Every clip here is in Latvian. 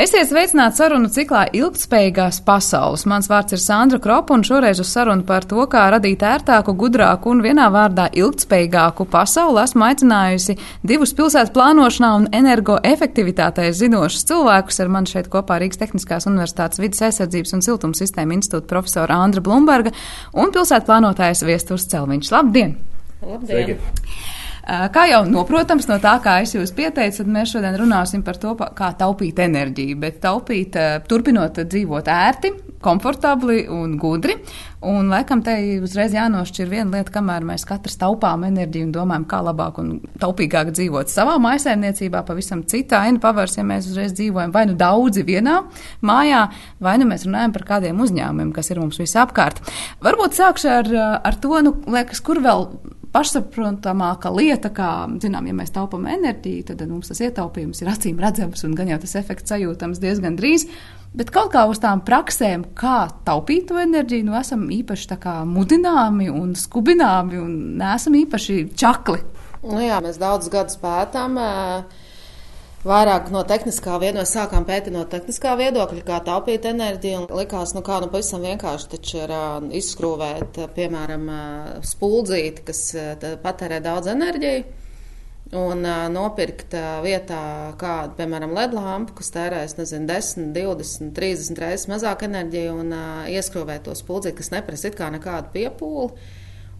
Esiet sveicināti sarunu ciklā Ilgtspējīgās pasaules. Mans vārds ir Sandra Kropa, un šoreiz uz sarunu par to, kā radīt ērtāku, gudrāku un vienā vārdā ilgtspējīgāku pasauli esmu aicinājusi divus pilsētu plānošanā un energoefektivitātē zinošus cilvēkus. Ar mani šeit kopā Rīgas Tehniskās Universitātes vidas aizsardzības un siltuma sistēma institūta profesora Andra Blumberga un pilsētu plānotājs Viesturs Celviņš. Labdien! Labdien! Sveiki. Kā jau noprotams no tā, kā es jūs pieteicu, tad mēs šodien runāsim par to, kā taupīt enerģiju, bet taupīt turpinot dzīvot ērti, komfortabli un gudri. Un laikam te uzreiz jānošķir viena lieta, kamēr mēs katrs taupām enerģiju un domājam, kā labāk un taupīgāk dzīvot savā mājasēmniecībā, pavisam citā aina pavērs, ja mēs uzreiz dzīvojam vai nu daudzi vienā mājā, vai nu mēs runājam par kādiem uzņēmumiem, kas ir mums visapkārt. Varbūt sākšu ar, ar to, nu, liekas, kur vēl pašsaprotamāka lieta, kā, zinām, ja mēs taupām enerģiju, tad mums tas ietaupījums ir acīm redzams un gan jau tas efekts sajūtams diezgan drīz. Bet kaut kā uz tām praksēm, kā taupīt to enerģiju, nu esam īpaši mudināmi un skubināmi un neesam īpaši čakli. Nu jā, mēs daudz gadus pētām. Uh vairāk no tehniskā viedokļa, sākām pētīt no tehniskā viedokļa, kā taupīt enerģiju. Likās, nu kā nu pavisam vienkārši taču ir uh, izskrūvēt, piemēram, uh, spuldzīti, kas uh, patērē daudz enerģiju. Un uh, nopirkt uh, vietā kādu, piemēram, LED lampu, kas tērēs, nezinu, 10, 20, 30 reizes mazāk enerģiju, un uh, ieskrūvēt to spuldzīti, kas neprasa it kā nekādu piepūli.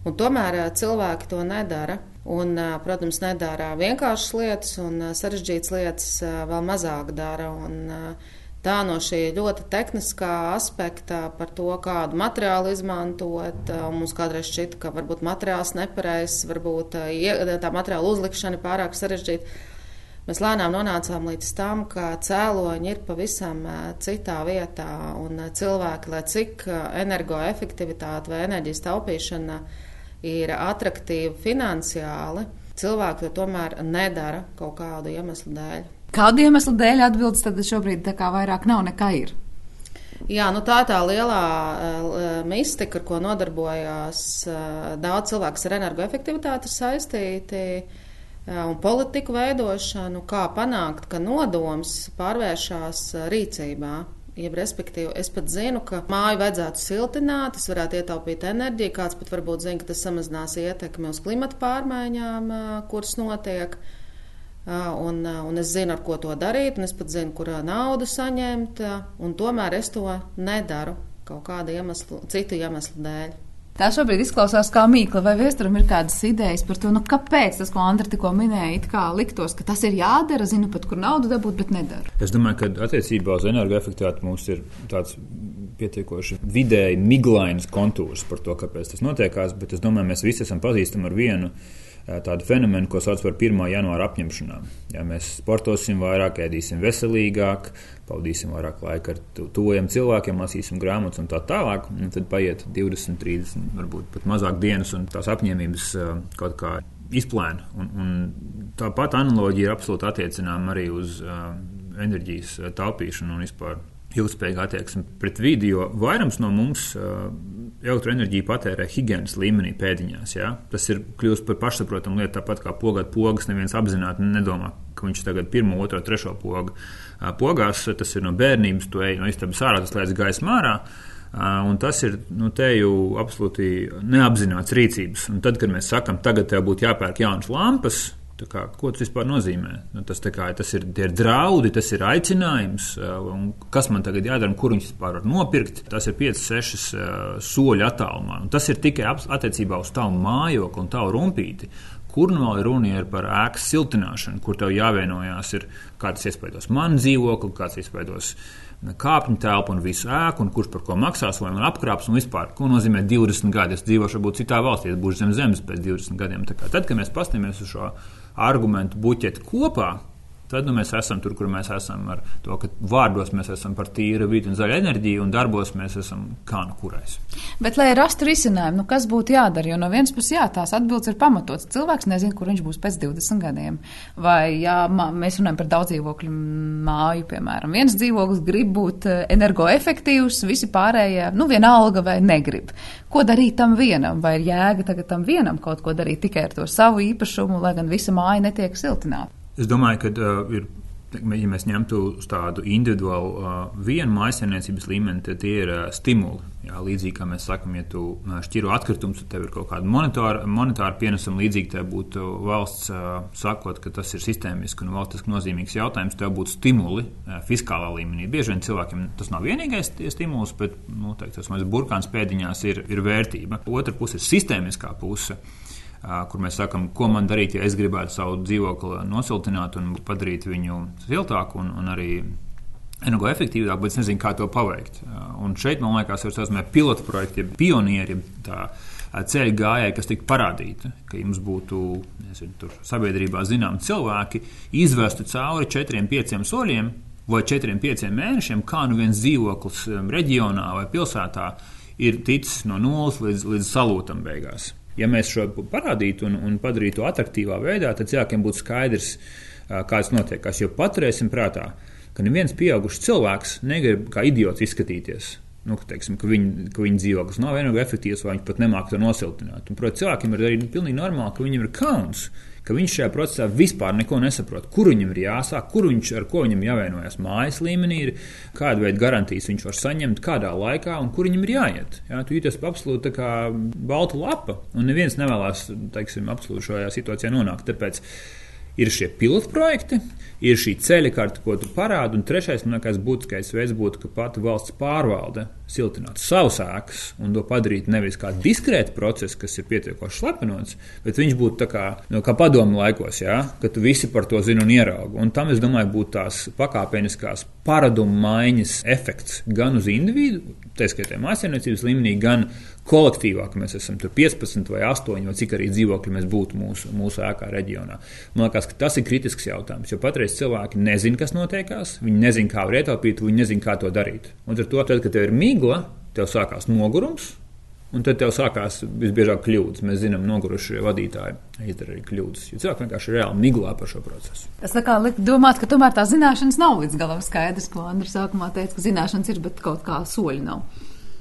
Un tomēr cilvēki to nedara. Un, protams, nedara vienkāršas lietas, un sarežģītas lietas vēl mazāk dara. Un, tā no šī ļoti tehniskā aspekta par to, kādu materiālu izmantot. Mums kādreiz šķita, ka varbūt materiāls nepareizs, varbūt tā materiāla uzlikšana ir pārāk sarežģīta. Mēs lēnām nonācām līdz tam, ka cēloņi ir pavisam citā vietā, un cilvēki, lai cik energoefektivitāte vai enerģijas taupīšana ir attraktīva finansiāli, cilvēki to tomēr nedara kaut kādu iemeslu dēļ. Kādu iemeslu dēļ atbildes tad šobrīd tā kā vairāk nav nekā ir? Jā, nu tā ir tā lielā uh, mistika, ar ko nodarbojās uh, daudz cilvēku ar energoefektivitāti saistīti. Uh, un politiku veidošanu, kā panākt, ka nodoms pārvēršas rīcībā. Jeb, respektīvi, es pat zinu, ka māju vajadzētu siltināt, tas varētu ietaupīt enerģiju. Kāds pat varbūt zina, ka tas samazinās ietekmi uz klimata pārmaiņām, kuras notiek. Un, un es zinu, ar ko to darīt, un es pat zinu, kur naudu saņemt, un tomēr es to nedaru kaut kāda iemesla, citu iemeslu dēļ. Tā šobrīd izklausās kā mīkla, vai vēsturam ir kādas idejas par to, nu, kāpēc tas, ko Andra tikko minēja, it kā liktos, ka tas ir jādara, zinu pat, kur naudu dabūt, bet nedara. Es domāju, ka attiecībā uz energoefektivitāti mums ir tāds pietiekoši vidēji miglainas kontūrs par to, kāpēc tas notiekās, bet es domāju, mēs visi esam pazīstami ar vienu tādu fenomenu, ko sauc par 1. janvāra apņemšanām. Ja mēs sportosim vairāk, ēdīsim veselīgāk, pavadīsim vairāk laika ar tuviem cilvēkiem, lasīsim grāmatas un tā tālāk, un tad paiet 20, 30, varbūt pat mazāk dienas, un tās apņēmības kaut kā izplēna. Un, un tāpat analoģija ir absolūti attiecināma arī uz uh, enerģijas taupīšanu un vispār ilgspējīgu attieksmi pret vidi, jo vairums no mums uh, elektroenerģiju patērē higiēnas līmenī pēdiņās. Ja? Tas ir kļuvis par pašsaprotamu lietu, tāpat kā pogāt pogas. Neviens apzināti nedomā, ka viņš tagad pirmo, otro, trešo pogu pogās. Tas ir no bērnības, tu ej no istabas ārā, tas lēdz gaismā ārā. Un tas ir nu, te jau absolūti neapzināts rīcības. Un tad, kad mēs sakām, tagad tev būtu jāpērk jaunas lampas, Kā, ko tas vispār nozīmē? Nu, tas, kā, tas ir, ir draudi, tas ir aicinājums, kas man tagad jādara kur viņš vispār var nopirkt. Tas ir 5, 6 uh, soļu attālumā. Un tas ir tikai attiecībā uz tavu mājokli un tavu rumpīti. Kur nu vēl runa ir par ēkas siltināšanu, kur tev jāvienojās, ir, kā tas iespaidos manu dzīvokli, kāds iespaidos kāpņu telpu un visu ēku, un kurš par ko maksās, vai man apkrāps un vispār. Ko nozīmē 20 gadi? Es dzīvošu varbūt citā valstī, es būšu zem zemes pēc 20 gadiem. Tad, kad mēs paskatāmies uz šo argumentu buķeti kopā, tad nu, mēs esam tur, kur mēs esam. Ar to, ka vārdos mēs esam par tīru vidi un zaļu enerģiju, un darbos mēs esam kā nu kurais. Bet, lai rastu risinājumu, nu, kas būtu jādara? Jo no vienas puses, jā, tās atbildes ir pamatotas. Cilvēks nezina, kur viņš būs pēc 20 gadiem. Vai, ja mēs runājam par daudz dzīvokļu māju, piemēram, viens dzīvoklis grib būt eh, energoefektīvs, visi pārējie, nu, vienalga vai negrib. Ko darīt tam vienam? Vai ir jēga tagad tam vienam kaut ko darīt tikai ar to savu īpašumu, lai gan visa māja netiek siltināta? Es domāju, ka uh, ir ja mēs ņemtu tādu individuālu uh, vienu maisaimniecības līmeni, tad tie ir uh, stimuli. Jā, līdzīgi kā mēs sakām, ja tu šķiro atkritumus, tad tev ir kaut kāda monetāra, monetāra pienesuma. Līdzīgi tev būtu valsts uh, sakot, ka tas ir sistēmiski un valstiski nozīmīgs jautājums, tev būtu stimuli uh, fiskālā līmenī. Bieži vien cilvēkiem tas nav vienīgais stimuls, bet nu, teikt, tas mazs burkāns pēdiņās ir, ir vērtība. Otra puse ir sistēmiskā puse. Uh, kur mēs sakām, ko man darīt, ja es gribētu savu dzīvokli nosiltināt un padarīt viņu siltāku un, un arī energoefektīvāk, bet es nezinu, kā to paveikt. Un šeit, man liekas, ir tāds pilotu projekts, ja pionieri, tā ceļa gājēji, kas tika parādīti, ka jums būtu nezinu, sabiedrībā zināmi cilvēki, izvestu cauri četriem, pieciem soļiem vai četriem, pieciem mēnešiem, kā nu viens dzīvoklis reģionā vai pilsētā ir ticis no nulles līdz, līdz salūtam beigās. Ja mēs šo parādītu un, un padarītu attraktīvā veidā, tad cilvēkiem būtu skaidrs, kāds notiekās. Jo paturēsim prātā, ka neviens pieaugušs cilvēks negrib kā idiots izskatīties. Nu, ka, teiksim, ka viņi, ka viņi dzīvoklis nav vienīgi efektīvs, vai viņi pat nemāķi to nosiltināt. Un, protams, cilvēkiem ir arī pilnīgi normāli, ka viņiem ir kauns ka viņš šajā procesā vispār neko nesaprot. Kur viņam ir jāsāk, kur viņš ar ko viņam jāvienojas mājas līmenī, ir, kāda veida garantijas viņš var saņemt, kādā laikā un kur viņam ir jāiet. Jā, tu jūties absolūti kā balta lapa, un neviens nevēlas teiksim, absolūti šajā situācijā nonākt. Tāpēc ir šie pilotprojekti, ir šī ceļa karte, ko tu parādi, un trešais, man liekas, būtiskais veids būtu, ka pati valsts pārvalde siltinātu savus ēkas un to padarītu nevis kā diskrētu procesu, kas ir pietiekoši slepenots, bet viņš būtu kā, nu, kā padomu laikos, jā, ka tu visi par to zini un ieraugi. Un tam, es domāju, būtu tās pakāpeniskās paradumu maiņas efekts gan uz individu, tā skaitā mājasemniecības līmenī, gan kolektīvā, ka mēs esam 15 vai 8 vai cik arī dzīvokļi mēs būtu mūsu, mūsu ēkā reģionā. Man liekas, ka tas ir kritisks jautājums, jo patreiz cilvēki nezina, kas notiekās, viņi nezina, kā var ietaupīt, viņi nezina, kā to darīt. Un ar to, tad, kad tev ir migla, tev sākās nogurums. Un tad tev sākās visbiežāk kļūdas. Mēs zinām, nogurušie vadītāji izdara arī kļūdas. Jo cilvēki vienkārši reāli miglā par šo procesu. Tas tā kā liek domāt, ka tomēr tā zināšanas nav līdz galam skaidrs, ko Andris sākumā teica, ka zināšanas ir, bet kaut kā soļi nav.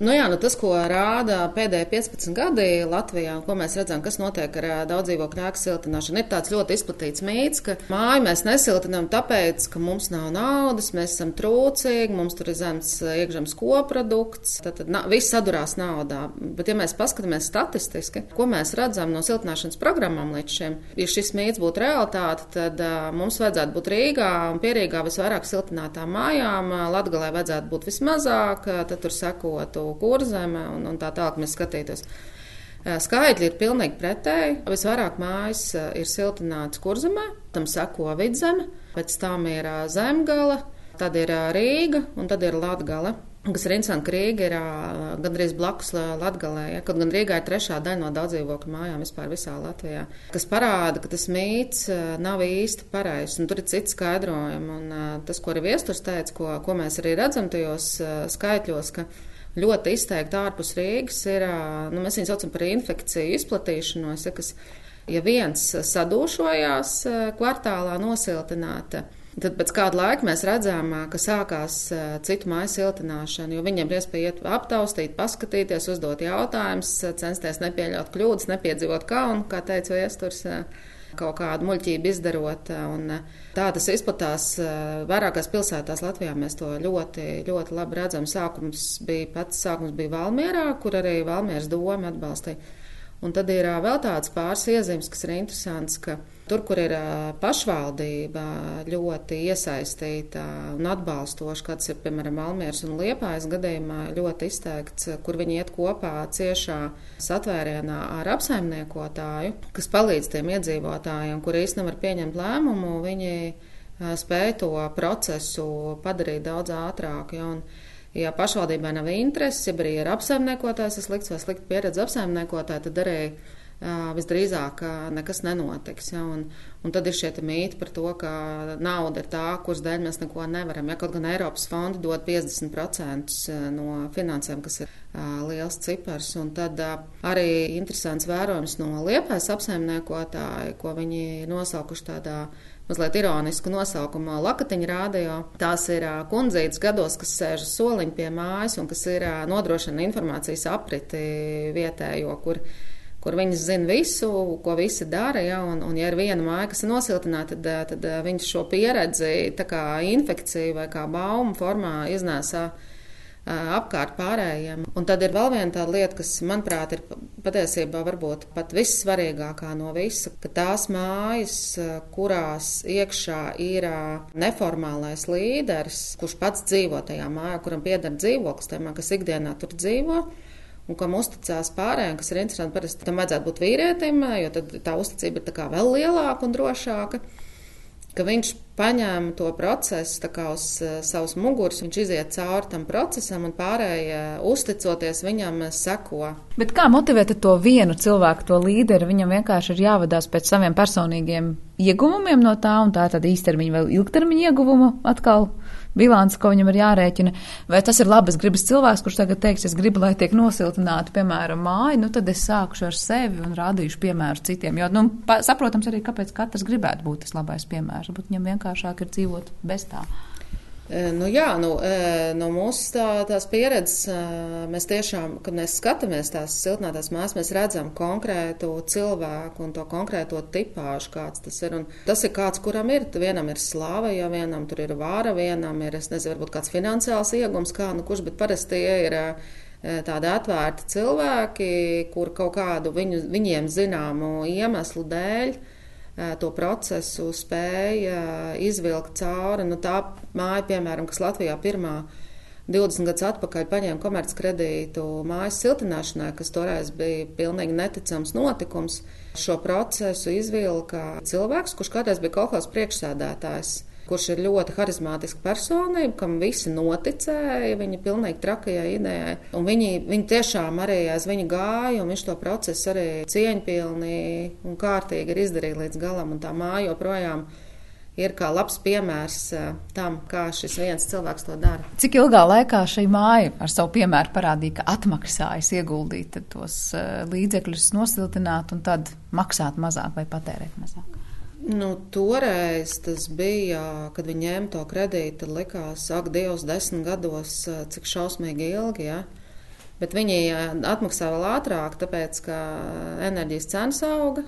Nu jā, nu tas, ko rāda pēdējie 15 gadi Latvijā, ko mēs redzam, kas notiek ar daudzdzīvokļu ēku siltināšanu, ir tāds ļoti izplatīts mīts, ka māju mēs nesiltinām tāpēc, ka mums nav naudas, mēs esam trūcīgi, mums tur ir zems iekšzemes koprodukts, tad, tad na, viss sadurās naudā. Bet, ja mēs paskatāmies statistiski, ko mēs redzam no siltināšanas programmām līdz šim, ja šis mīts būtu realitāte, tad uh, mums vajadzētu būt Rīgā un pierīgā visvairāk siltinātām mājām, Latgalē vajadzētu būt vismazāk, tad tur sekotu būtu kurzeme un, un tā tālāk mēs skatītos. Skaitļi ir pilnīgi pretēji. Visvairāk mājas ir siltināts kurzemē, tam seko vidzeme, pēc tam ir zemgala, tad ir Rīga un tad ir Latgale. Kas ir interesanti, ka Rīga ir gandrīz blakus Latvijai, ja, kaut gan Rīgā ir trešā daļa no daudzdzīvokļu mājām vispār visā Latvijā. Kas parāda, ka tas mīts nav īsti pareizs, un tur ir citi skaidrojumi. Un tas, ko arī viesturs teica, ko, ko mēs arī redzam tajos skaitļos, ka ļoti izteikti ārpus Rīgas ir, nu, mēs viņu saucam par infekciju izplatīšanos, ja, kas, ja viens sadūšojās kvartālā nosiltināta, Tad pēc kāda laika mēs redzam, ka sākās citu māju siltināšana, jo viņiem ir iespēja iet aptaustīt, paskatīties, uzdot jautājumus, censties nepieļaut kļūdas, nepiedzīvot kaunu, kā teica Viesturs kaut kādu muļķību izdarot. Un, tā tas izplatās vairākās pilsētās Latvijā. Mēs to ļoti, ļoti labi redzam. Sākums bija pats sākums bija Valmierā, kur arī Valmieras doma atbalstīja. Un tad ir vēl tāds pāris iezīmes, kas ir interesants, ka tur, kur ir pašvaldība ļoti iesaistīta un atbalstoša, kāds ir, piemēram, Almieras un Liepājas gadījumā, ļoti izteikts, kur viņi iet kopā ciešā satvērienā ar apsaimniekotāju, kas palīdz tiem iedzīvotājiem, kuri īsti nevar pieņemt lēmumu, viņi spēj to procesu padarīt daudz ātrāk. Ja, un, Ja pašvaldībai nav intereses, ja arī ir apsaimniekotājs, slikts vai slikta pieredze apsaimniekotāji, tad arī uh, visdrīzāk uh, nekas nenotiks. Ja? Un, un tad ir šie mīti par to, ka nauda ir tā, kuras dēļ mēs neko nevaram. Ja kaut gan Eiropas fondi dod 50% no finansēm, kas ir uh, liels cipars, un tad arī interesants vērojums no liepais apsaimniekotāji, ko viņi nosaukuši tādā mazliet ironisku nosaukumu Lakatiņa rādio. Tās ir kundzītes gados, kas sēž uz soliņa pie mājas un kas ir nodrošina informācijas apriti vietējo, kur kur viņi zina visu, ko visi dara. Ja, un, un, ja ir viena māja, kas ir nosiltināta, tad, tad viņi šo pieredzi, tā kā infekciju vai kā baumu formā, iznēsā apkārt pārējiem. Un tad ir vēl viena tāda lieta, kas, manuprāt, ir patiesībā varbūt pat vissvarīgākā no visa, ka tās mājas, kurās iekšā ir neformālais līderis, kurš pats dzīvo tajā mājā, kuram pieder dzīvoklis, tajā, kas ikdienā tur dzīvo, un kam uzticās pārējiem, kas ir interesanti. Parasti tam vajadzētu būt vīrietim, jo tad tā uzticība ir vēl lielāka un drošāka ka viņš paņēma to procesu uz uh, savas muguras, viņš iziet cauri tam procesam, un pārējie, uh, uzticoties viņam, uh, seko. Bet kā motivēt to vienu cilvēku, to līderi? Viņam vienkārši ir jāvadās pēc saviem personīgiem ieguvumiem no tā, un tā tad īstermiņa vai ilgtermiņa ieguvumu atkal bilants, ko viņam ir jārēķina. Vai tas ir labas gribas cilvēks, kurš tagad teiks, es gribu, lai tiek nosiltināta, piemēram, māja, nu tad es sākušu ar sevi un rādīšu piemēru citiem. Jo, nu, pa, saprotams arī, kāpēc katrs gribētu būt tas labais piemērs, bet viņam vienkāršāk ir dzīvot bez tā. Nu, jā, nu, no mūsu tā, tās pieredzes mēs tiešām, kad mēs skatāmies tās siltinātās mājas, mēs redzam konkrētu cilvēku un to konkrēto tipāžu, kāds tas ir. Un tas ir kāds, kuram ir, vienam ir slāva, ja vienam tur ir vāra, vienam ir, es nezinu, varbūt kāds finansiāls iegums, kā, nu, kurš, bet parasti tie ir tādi atvērti cilvēki, kur kaut kādu viņu, viņiem zināmu iemeslu dēļ to procesu spēja izvilkt cauri. Nu, tā māja, piemēram, kas Latvijā pirmā 20 gadus atpakaļ paņēma komerckredītu mājas siltināšanai, kas toreiz bija pilnīgi neticams notikums, šo procesu izvilka cilvēks, kurš kādreiz bija kolekcijas priekšsēdētājs kurš ir ļoti harizmātiska personība, kam visi noticēja viņa pilnīgi trakajai idejai. Un viņi, viņi tiešām arī aiz viņa gāja, un viņš to procesu arī cieņpilni un kārtīgi ir izdarījis līdz galam. Un tā māja joprojām ir kā labs piemērs uh, tam, kā šis viens cilvēks to dara. Cik ilgā laikā šī māja ar savu piemēru parādīja, ka atmaksājas ieguldīt tos uh, līdzekļus, nosiltināt un tad maksāt mazāk vai patērēt mazāk? Nu, toreiz tas bija, kad viņi ņēma to kredītu, likās, ak, Dievs, desmit gados, cik šausmīgi ilgi. Ja? Bet viņi atmaksā vēl ātrāk, tāpēc, ka enerģijas cenas auga,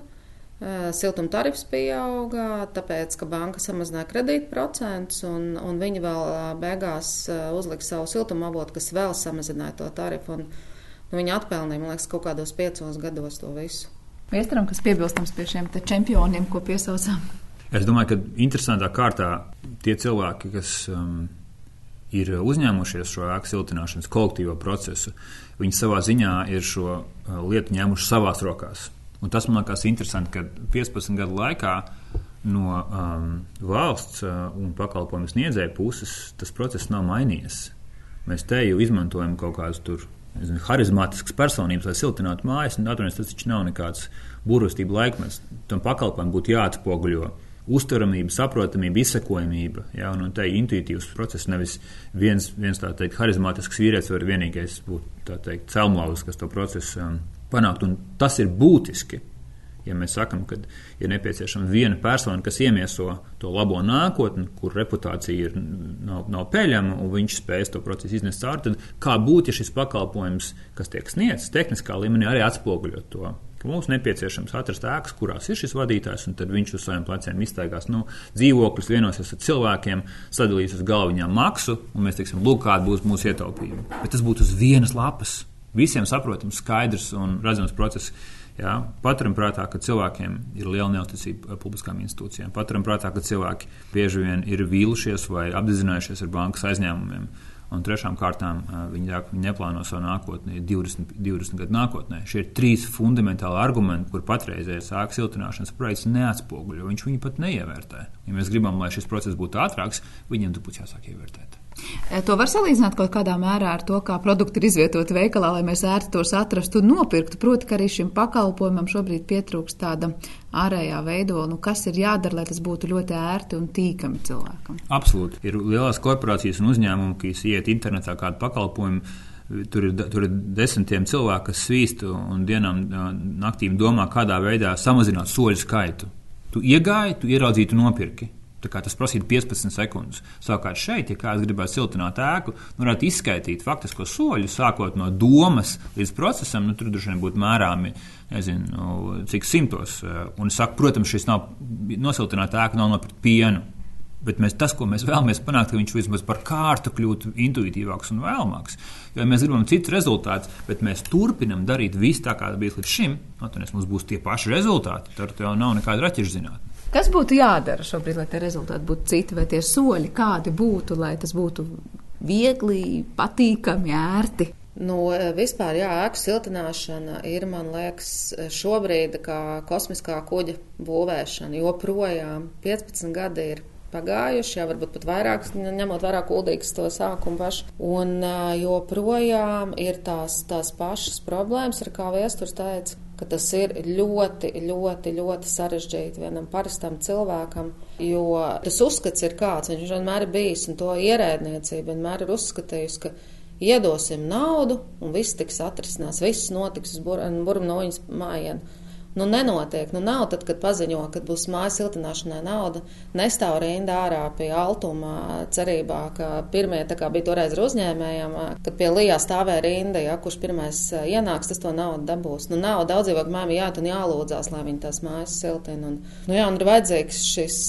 siltuma tarifs pieauga, tāpēc, ka banka samazināja kredītu procentus, un, un viņi vēl beigās uzlika savu siltuma avotu, kas vēl samazināja to tarifu. Un, nu, viņi atpelnīja, man liekas, kaut kādos piecos gados to visu. Vēsturam, kas piebilstams pie šiem čempioniem, ko piesaucām? Es domāju, ka interesantā kārtā tie cilvēki, kas um, ir uzņēmušies šo ēku siltināšanas kolektīvo procesu, viņi savā ziņā ir šo uh, lietu ņēmuši savās rokās. Un tas man liekas interesanti, ka 15 gadu laikā no um, valsts uh, un pakalpojumu sniedzēja puses tas process nav mainījies. Mēs te jau izmantojam kaut kādus tur zinu, harizmātiskas personības, lai siltinātu mājas. Atvainojiet, tas taču nav nekāds burvestību laikmets. Tam pakalpojumam būtu jāatspoguļo uzturamība, saprotamība, izsekojamība. Ja, un, un te ir intuitīvs process. Nevis viens, viens tā teikt, harizmātisks vīrietis var vienīgais būt teikt, celmlauzis, kas to procesu um, panākt. Un tas ir būtiski. Ja mēs sakām, ka ir nepieciešama viena persona, kas iemieso to labo nākotni, kur reputācija ir, nav, nav peļama, un viņš spēs to procesu iznest cauri, tad kā būtu, ja šis pakalpojums, kas tiek sniegts tehniskā līmenī, arī atspoguļot to? Mums nepieciešams atrast ēkas, kurās ir šis vadītājs, un tad viņš uz saviem pleciem iztaigās nu, dzīvokļus, vienosies ar cilvēkiem, sadalīs uz galviņām maksu, un mēs teiksim, lūk, kāda būs mūsu ietaupījuma. Bet tas būtu uz vienas lapas. Visiem saprotams, skaidrs un redzams process. Jā, paturam prātā, ka cilvēkiem ir liela neusticība publiskām institūcijām. Paturam prātā, ka cilvēki bieži vien ir vīlušies vai apzinājušies ar bankas aizņēmumiem. Un trešām kārtām viņi, viņi neplāno savu nākotni 20, 20 gadu nākotnē. Šie ir trīs fundamentāli argumenti, kur patreizējais ēkas siltināšanas projekts neatspoguļo. Viņš viņu pat neievērtē. Ja mēs gribam, lai šis process būtu ātrāks, viņiem tas būtu jāsāk ievērtēt. E, to var salīdzināt kaut kādā mērā ar to, kā produkti ir izvietoti veikalā, lai mēs ērti tos atrastu un nopirktu. Proti, ka arī šim pakalpojumam šobrīd pietrūkst tāda ārējā veidola, nu, kas ir jādara, lai tas būtu ļoti ērti un tīkami cilvēkam. Absolūti. Ir lielās korporācijas un uzņēmumi, kas iet internetā kādu pakalpojumu. Tur ir, tur ir desmitiem cilvēku, kas svīst un dienām naktīm domā, kādā veidā samazināt soļu skaitu. Tu iegāji, tu ieraudzīji, tu nopirki. Tas prasītu 15 sekundes. Savukārt šeit, ja kāds gribētu siltināt ēku, nu, varētu izskaidrot faktisko soļu, sākot no domas līdz procesam, nu, tur droši vien būtu mērāmi nezinu, nu, cik simtos. Un es saku, protams, šis nav nosiltināt ēku, nav nopirkt pienu. Bet mēs, tas, ko mēs vēlamies panākt, ka viņš vismaz par kārtu kļūtu intuitīvāks un vēlamāks. Jo mēs gribam citus rezultātus, bet mēs turpinam darīt visu tā, kā tas bija līdz šim. No, tad mums būs tie paši rezultāti. Tur jau nav nekāda raķešu zinātne. Kas būtu jādara šobrīd, lai tie rezultāti būtu citi, vai tie soļi kādi būtu, lai tas būtu viegli, patīkami, ērti? Nu, vispār, jā, ēku siltināšana ir, man liekas, šobrīd kā kosmiskā kuģa būvēšana. Joprojām 15 gadi ir pagājuši, jau varbūt pat vairāk, ņemot vērā kuldīgas to sākumu pašu. Un joprojām ir tās, tās pašas problēmas, ar kā viesturs teica, ka tas ir ļoti, ļoti, ļoti sarežģīti vienam parastam cilvēkam, jo tas uzskats ir kāds, viņš vienmēr ir bijis, un to ierēdniecība vienmēr ir uzskatījusi, ka iedosim naudu, un viss tiks atrisinās, viss notiks uz burbuļnoņas mājienu. Nu, nenotiek. Nu, nav tad, kad paziņo, ka būs mājas siltināšanai nauda. Nestāv rinda ārā pie altuma cerībā, ka pirmie, tā kā bija toreiz ar uzņēmējiem, kad pie lijā stāvēja rinda, ja kurš pirmais ienāks, tas to naudu dabūs. Nu, nav daudz dzīvokļu mājām jā, un jālūdzās, lai viņi tās mājas siltina. Un, nu, jā, un ir vajadzīgs šis,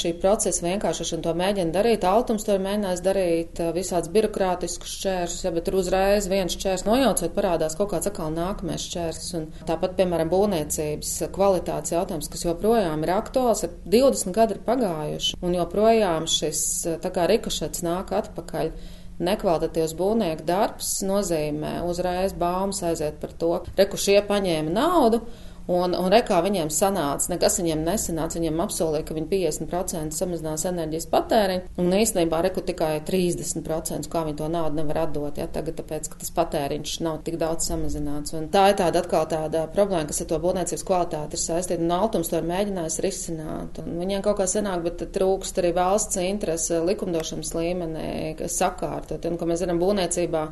šī procesa vienkāršošana, to mēģina darīt. Altums to ir mēģinājis darīt visāds birokrātiskus šķērsus, ja, bet tur uzreiz viens šķērs nojaucot parādās kaut kāds atkal nākamais šķērs. Un tāpat, piemēram, būvniecība izglītības kvalitātes jautājums, kas joprojām ir aktuāls, ir 20 gadi ir pagājuši, un joprojām šis rikošets nāk atpakaļ. Nekvalitatīvs būvnieku darbs nozīmē uzreiz baumas aiziet par to, reku šie paņēma naudu, Un, un rekā viņiem sanāca, nekas viņiem nesanāca. Viņiem apsolīja, ka viņi 50% samazinās enerģijas patēriņu, un īstenībā reku tikai 30%, kā viņi to naudu nevar atdot. Ja, tagad, tāpēc, ka tas patēriņš nav tik daudz samazināts. Un tā ir tāda atkal tāda problēma, kas ar to būvniecības kvalitāti ir saistīta, un Altums to ir mēģinājis risināt. Un viņiem kaut kā sanāk, bet trūkst arī valsts interese likumdošanas līmenī, kas sakārtot. Un, kā mēs zinām, būvniecībā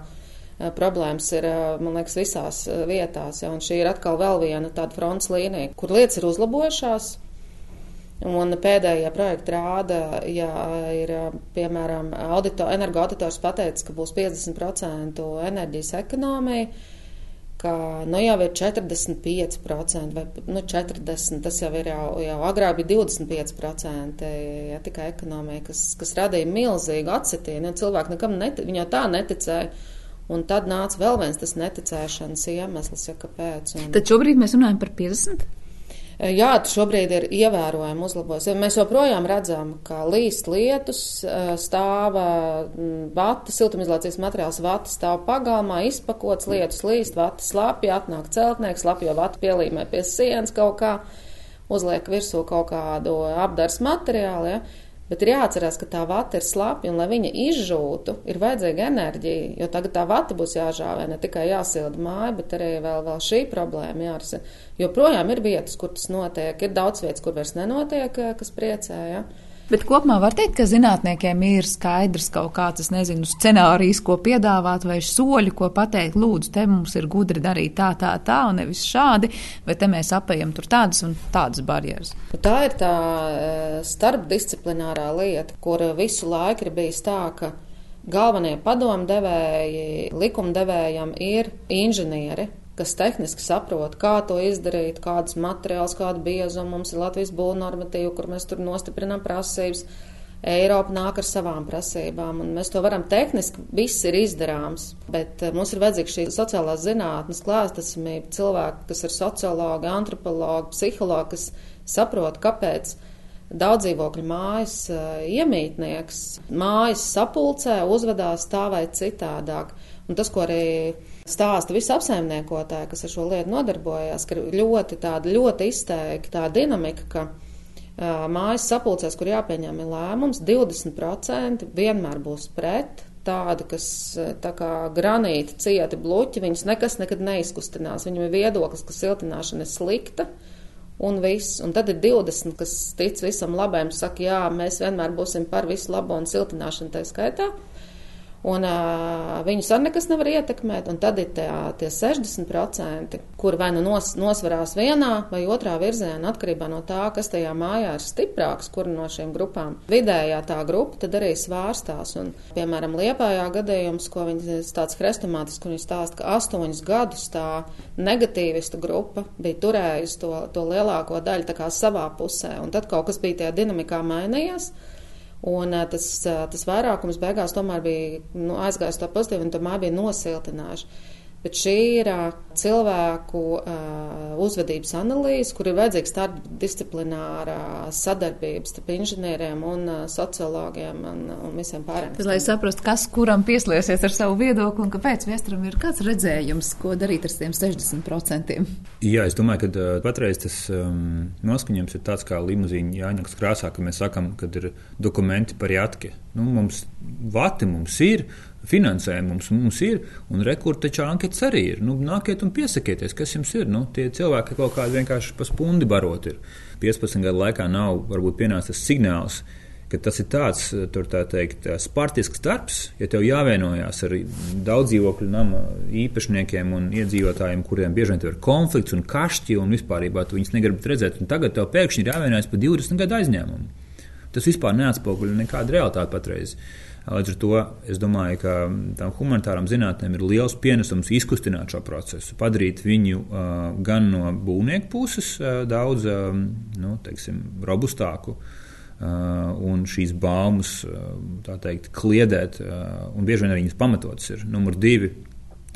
problēmas ir, man liekas, visās vietās. Ja, un šī ir atkal vēl viena tāda fronts līnija, kur lietas ir uzlabojušās. Un pēdējie projekti rāda, ja ir, piemēram, audito, energoauditors pateicis, ka būs 50% enerģijas ekonomija, ka nu, jau ir 45% vai nu, 40%, tas jau ir jau, jau agrāk bija 25% ja, tikai ekonomija, kas, kas radīja milzīgu atsitienu. Ja, cilvēki nekam netic, viņi jau tā neticēja Un tad nāca vēl viens tas neticēšanas iemesls, ja kāpēc. Un... Tad šobrīd mēs runājam par 50. E, jā, šobrīd ir ievērojami uzlabojis. Mēs joprojām redzam, ka līst lietus, e, stāva vata, siltumizolācijas materiāls vata stāv pagalmā, izpakots lietus līst, vata slapja, atnāk celtnieks, slapjo vatu pielīmē pie sienas kaut kā, uzliek virsū kaut kādu apdars materiālu. Ja? Bet ir jāatcerās, ka tā vata ir slapja, un lai viņa izžūtu, ir vajadzīga enerģija. Jo tagad tā vata būs jāžāvē, ne tikai jāsilda māja, bet arī vēl, vēl šī problēma jārisina. Jo projām ir vietas, kur tas notiek, ir daudz vietas, kur vairs nenotiek, kas priecē. Ja? Bet kopumā var teikt, ka zinātniekiem ir skaidrs kaut kāds, es nezinu, scenārijs, ko piedāvāt, vai soļi, ko pateikt, lūdzu, te mums ir gudri darīt tā, tā, tā, un nevis šādi, vai te mēs apējam tur tādas un tādas barjeras. Tā ir tā eh, starpdisciplinārā lieta, kur visu laiku ir bijis tā, ka galvenie padomdevēji likumdevējam ir inženieri, kas tehniski saprot, kā to izdarīt, kādus materiālus, kādu biezumu mums ir Latvijas būvnormatīva, kur mēs tur nostiprinām prasības. Eiropa nāk ar savām prasībām, un mēs to varam tehniski, viss ir izdarāms, bet eh, mums ir vajadzīga šī sociālās zinātnes klāstesamība, cilvēki, kas ir sociologi, antropologi, psihologi, kas saprot, kāpēc daudzdzīvokļu mājas eh, iemītnieks mājas sapulcē uzvedās tā vai citādāk. Un tas, ko arī stāsta visi apsaimniekotāji, kas ar šo lietu nodarbojās, ka ļoti tāda ļoti izteikta tā dinamika, ka uh, mājas sapulcēs, kur jāpieņem lēmums, 20% vienmēr būs pret. Tādi, kas tā kā granīti cieti bluķi, viņus nekas nekad neizkustinās. Viņam ir viedoklis, ka siltināšana ir slikta, un viss. Un tad ir 20, kas tic visam labajam, saka, jā, mēs vienmēr būsim par visu labo un siltināšanu tā skaitā. Un uh, viņus arī nekas nevar ietekmēt. Un tad ir tā, tie 60%, kur vai nu nos, nosvarās vienā vai otrā virzienā, atkarībā no tā, kas tajā mājā ir stiprāks, kur no šīm grupām. Vidējā tā grupa tad arī svārstās. Un, piemēram, Liepājā gadījums, ko viņi tāds hrestomātisks, kur viņi stāsta, ka astoņus gadus tā negatīvistu grupa bija turējusi to, to lielāko daļu savā pusē. Un tad kaut kas bija tajā dinamikā mainījies. Un tas, tas vairākums beigās tomēr bija nu, aizgājis tā pozitīvi un tomēr bija nosiltinājuši. Bet šī ir cilvēku uh, uzvedības analīze, kur ir vajadzīgs tāda disciplinārā sadarbība starp inženieriem un uh, sociologiem un, un visiem pārējiem. Lai saprastu, kas kuram pieslēsies ar savu viedokli un kāpēc vēsturam ir kāds redzējums, ko darīt ar tiem 60%. Jā, es domāju, ka uh, patreiz tas um, noskaņojums ir tāds kā limuzīņa jāņaks krāsā, ka mēs sakam, ka ir dokumenti par jātki. Nu, mums vati mums ir, finansējumu mums, mums ir, un rekurbi taču anketas arī ir. Nu, nāciet un piesakieties, kas jums ir. Nu, tie cilvēki kaut kādi vienkārši pa spundi barot ir. 15 gadu laikā nav varbūt pienācis signāls. Tas ir tāds tā teikt, spartisks darbs, ja tev jāvienojās ar daudz dzīvokļu nama īpašniekiem un iedzīvotājiem, kuriem bieži vien ir konflikts un kašķi, un vispār viņus negribat redzēt. Un tagad tev pēkšņi ir jāvienojas par 20 gadu aizņēmumu. Tas vispār neatspoguļo nekādu realitāti patreiz. Līdz ar to es domāju, ka tām humanitārām zinātnēm ir liels pienesums izkustināt šo procesu, padarīt viņu gan no būvnieku puses daudz nu, teiksim, robustāku. Un šīs baumas, tā teikt, kliedēt, un bieži vien viņas pamatotas ir. Numur divi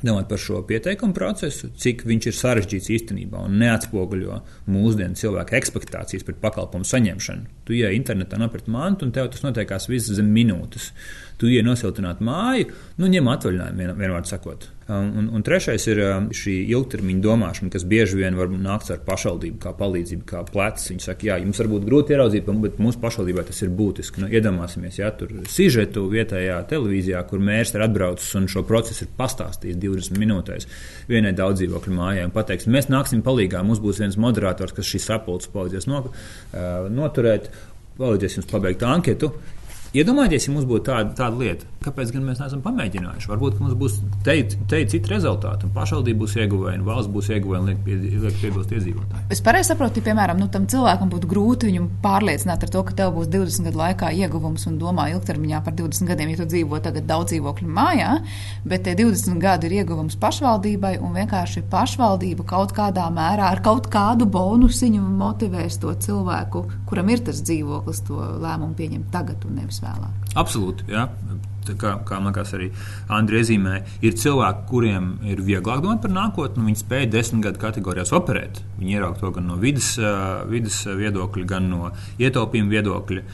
domāt par šo pieteikumu procesu, cik viņš ir sarežģīts īstenībā un neatspoguļo mūsdienu cilvēku expectācijas par pakalpojumu saņemšanu. Tu ej internetā nopirkt mantu, un tev tas notiekās viss zem minūtes. Tu ej nosiltināt māju, nu ņem atvaļinājumu, vien, vienvārds sakot. Un, un trešais ir um, šī ilgtermiņa domāšana, kas bieži vien var nākt ar pašvaldību, kā palīdzību, kā plecs. Viņi saka, jā, jums varbūt grūti ieraudzīt, bet mūsu pašvaldībai tas ir būtiski. Nu, iedomāsimies, ja tur sižetu vietējā televīzijā, kur mērs ir atbraucis un šo procesu ir pastāstījis 20 minūtēs vienai daudz dzīvokļu mājai un pateiks, mēs nāksim palīgā, mums būs viens moderators, kas šīs sapulces palīdzēs no, uh, noturēt palīdzēs jums pabeigt anketu. Iedomājieties, ja mums būtu tāda, tāda lieta, kāpēc gan mēs neesam pamēģinājuši? Varbūt mums būs te, te citi rezultāti, un pašvaldība būs ieguvēja, un valsts būs ieguvēja, un liek, pie, liek piebilst iedzīvotāji. Es pareizi saprotu, ja, piemēram, nu, tam cilvēkam būtu grūti viņu pārliecināt ar to, ka tev būs 20 gadu laikā ieguvums un domā ilgtermiņā par 20 gadiem, ja tu dzīvo tagad daudz dzīvokļu mājā, bet tie 20 gadi ir ieguvums pašvaldībai, un vienkārši pašvaldība kaut kādā mērā ar kaut kādu bonusiņu motivēs to cilvēku, kuram ir tas dzīvoklis, to lēmumu pieņemt tagad un nevis vēlāk. Absolūti. Jā. Kā, kā man liekas, arī Andrija iezīmē, ir cilvēki, kuriem ir vieglāk domāt par nākotni. Viņi spēj desmit gadu kategorijās operēt. Viņi ieraug to gan no vidas, vidas viedokļa, gan no ietaupījuma viedokļa,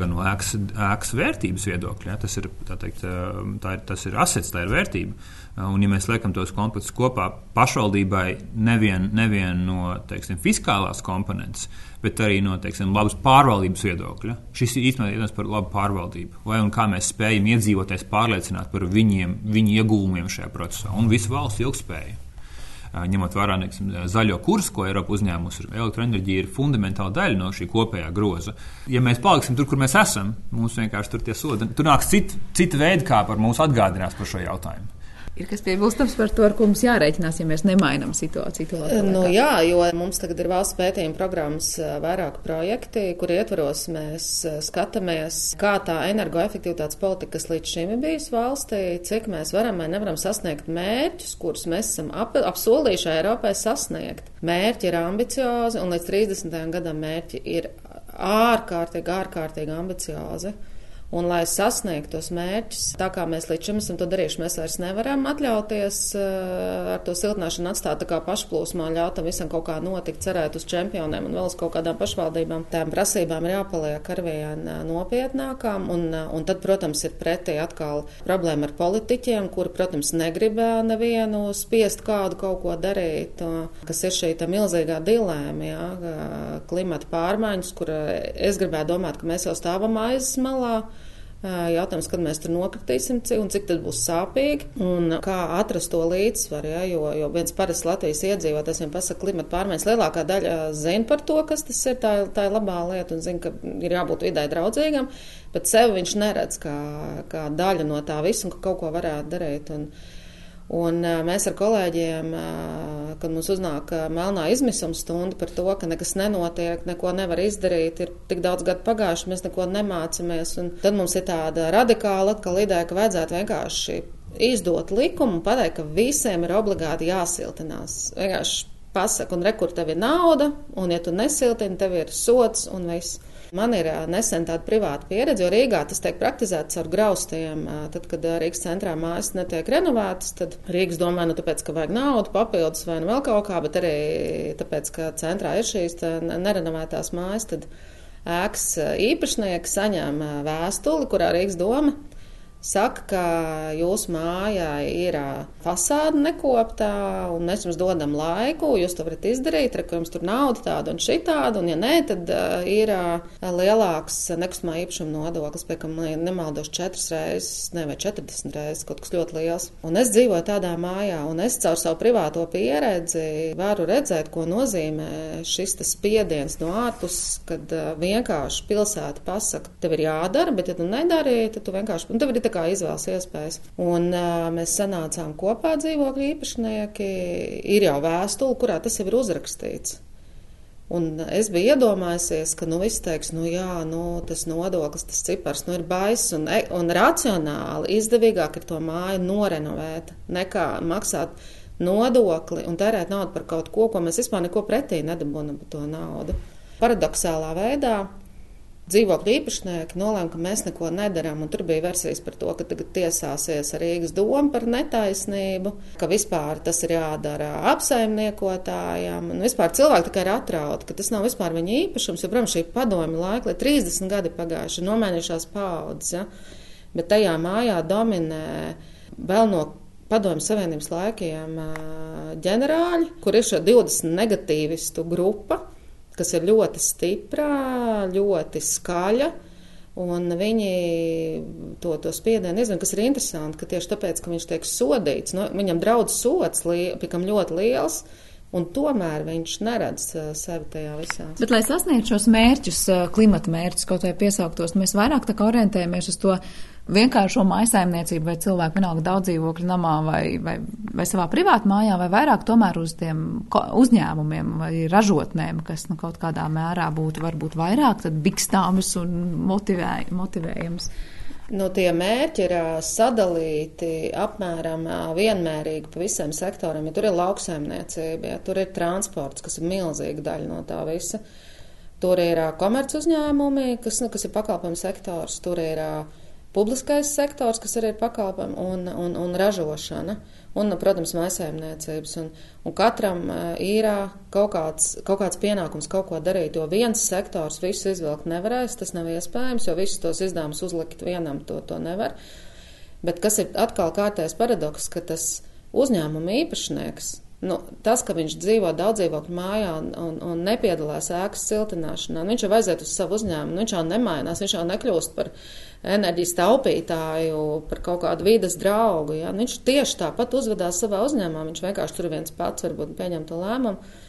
gan no ēkas, ēkas vērtības viedokļa. Tas, ir, teikt, tā ir, tas ir asets, tā ir vērtība. Un, ja mēs liekam tos kompleksus kopā, pašvaldībai nevien, nevien no teiksim, fiskālās komponentes, bet arī no teiksim, labas pārvaldības viedokļa. Šis ir īstenībā jautājums par labu pārvaldību. Vai un kā mēs spējam iedzīvotājs pārliecināt par viņiem, viņu iegūmiem šajā procesā un visu valsts ilgspēju ņemot vērā neksim, zaļo kursu, ko Eiropa uzņēmusi, elektroenerģija ir fundamentāla daļa no šī kopējā groza. Ja mēs paliksim tur, kur mēs esam, mums vienkārši tur tie sodi, tur nāks cita cit veida, kā par mums atgādinās par šo jautājumu. Ir kas piebilstams par to, ar ko mums jārēķinās, ja mēs nemainām situāciju. Nu, jā, jo mums tagad ir valsts pētījuma programmas vairāk projekti, kur ietvaros mēs skatāmies, kā tā energoefektivitātes politika, kas līdz šim ir bijusi valstī, cik mēs varam vai nevaram sasniegt mērķus, kurus mēs esam ap, apsolījuši Eiropai sasniegt. Mērķi ir ambiciozi, un līdz 30. gadam mērķi ir ārkārtīgi, ārkārtīgi ambiciozi. Un, lai sasniegtu tos mērķus, tā kā mēs līdz šim esam to darījuši, mēs vairs nevaram atļauties uh, ar to siltināšanu atstāt tā kā pašplūsmā, ļaut tam visam kaut kā notikt, cerēt uz čempioniem un vēl uz kaut kādām pašvaldībām. Tām prasībām ir jāpaliek arvien uh, nopietnākām, un, uh, un tad, protams, ir pretī atkal problēma ar politiķiem, kuri, protams, negrib nevienu spiest kādu kaut ko darīt, kas ir šī milzīgā dilēma, jā, klimata pārmaiņas, kur es gribētu domāt, ka mēs jau stāvam aizmalā Jautājums, kad mēs tur nokritīsim un cik tas būs sāpīgi un kā atrast to līdzsvaru. Ja, jo, jo viens parasts Latvijas iedzīvotājs viņam pasaka, klimata pārmaiņas lielākā daļa zina par to, kas tas ir, tā, tā ir labā lieta un zina, ka ir jābūt vidē draudzīgam, bet sevi viņš neredz kā, kā daļu no tā visa un ka kaut ko varētu darīt. Un, Un mēs ar kolēģiem, kad mums uznāk melnā izmisuma stunda par to, ka nekas nenotiek, neko nevar izdarīt, ir tik daudz gadu pagājuši, mēs neko nemācāmies. Tad mums ir tāda radikāla atkal ideja, ka vajadzētu vienkārši izdot likumu un pateikt, ka visiem ir obligāti jāsiltinās. Vienkārši pasaka, un rekur tev ir nauda, un ja tu nesiltini, tev ir sots un viss. Man ir nesen tāda privāta pieredze, jo Rīgā tas tiek praktizēts ar graustiem. Tad, kad Rīgas centrā mājas netiek renovētas, tad Rīgas domā, nu tāpēc, ka vajag naudu, papildus vai nu vēl kaut kā, bet arī tāpēc, ka centrā ir šīs nerenovētās mājas, tad ēkas īpašnieki saņem vēstuli, kurā Rīgas doma saka, ka jūsu mājā ir fasāde nekoptā, un mēs jums dodam laiku, jūs to varat izdarīt, ka jums tur nauda tāda un šitāda, un ja nē, tad ir lielāks nekustamā īpašuma nodoklis, pie kam nemaldos četras reizes, ne vai četrdesmit reizes, kaut kas ļoti liels. Un es dzīvoju tādā mājā, un es caur savu privāto pieredzi varu redzēt, ko nozīmē šis spiediens no ārpuses, kad vienkārši pilsēta pasaka, tev ir jādara, bet ja tu nedari, tad tu vienkārši, tā kā izvēles iespējas. Un uh, mēs sanācām kopā dzīvokļu īpašnieki, ir jau vēstule, kurā tas jau ir uzrakstīts. Un es biju iedomājusies, ka nu, viss teiks, nu jā, nu, tas nodoklis, tas cipars nu, ir baiss un, e, un racionāli izdevīgāk ir to māju norenovēt, nekā maksāt nodokli un tērēt naudu par kaut ko, ko mēs vispār neko pretī nedabūnam par to naudu. Paradoxālā veidā dzīvokļu īpašnieki nolēma, ka mēs neko nedarām. Tur bija versijas par to, ka tagad tiesāsies Rīgas doma par netaisnību, ka vispār tas ir jādara apsaimniekotājiem. Un vispār cilvēki tikai ir atrauti, ka tas nav vispār viņa īpašums. Jo, protams, šī padomju laika, lai 30 gadi pagājuši, nomainījušās paudzes. Ja? Bet tajā mājā dominē vēl no Padomju Savienības laikiem ģenerāļi, kur ir šo 20 negatīvistu grupa, kas ir ļoti stipra, ļoti skaļa. Un viņi to, to spiedienu nezina, kas ir interesanti, ka tieši tāpēc, ka viņš tiek sodīts, nu, viņam draudz sots, pikam ļoti liels, un tomēr viņš neredz uh, sevi tajā visā. Bet, lai sasniegtu šos mērķus, uh, klimata mērķus, kaut vai piesauktos, mēs vairāk tā kā orientējamies uz to vienkāršo maisaimniecību vai cilvēku vienalga daudz dzīvokļu namā vai, vai, vai savā privātu mājā, vai vairāk tomēr uz tiem uzņēmumiem vai ražotnēm, kas nu, kaut kādā mērā būtu varbūt vairāk bikstāmas un motivē, motivējams. Nu, tie mērķi ir sadalīti apmēram vienmērīgi pa visiem sektoriem. Ja tur ir lauksaimniecība, ja tur ir transports, kas ir milzīga daļa no tā visa. Tur ir komerc uzņēmumi, kas, nu, kas ir pakalpojumu sektors, tur ir uh, publiskais sektors, kas arī ir pakalpojumi, un, un, un ražošana, un, protams, maisaimniecības. Un, un katram ir kaut kāds, kaut kāds pienākums kaut ko darīt, jo viens sektors visu izvilkt nevarēs, tas nav iespējams, jo visus tos izdevumus uzlikt vienam to, to nevar. Bet kas ir atkal kārtējs paradoks, ka tas uzņēmuma īpašnieks Nu, tas, ka viņš dzīvo daudz dzīvokļu mājā un, un, un nepiedalās ēkas siltināšanā, nu, viņš jau aiziet uz savu uzņēmumu, viņš jau nemainās, viņš jau nekļūst par enerģijas taupītāju, par kaut kādu vidas draugu. Ja? Nu, viņš tieši tāpat uzvedās savā uzņēmumā, viņš vienkārši tur viens pats varbūt pieņem to lēmumu.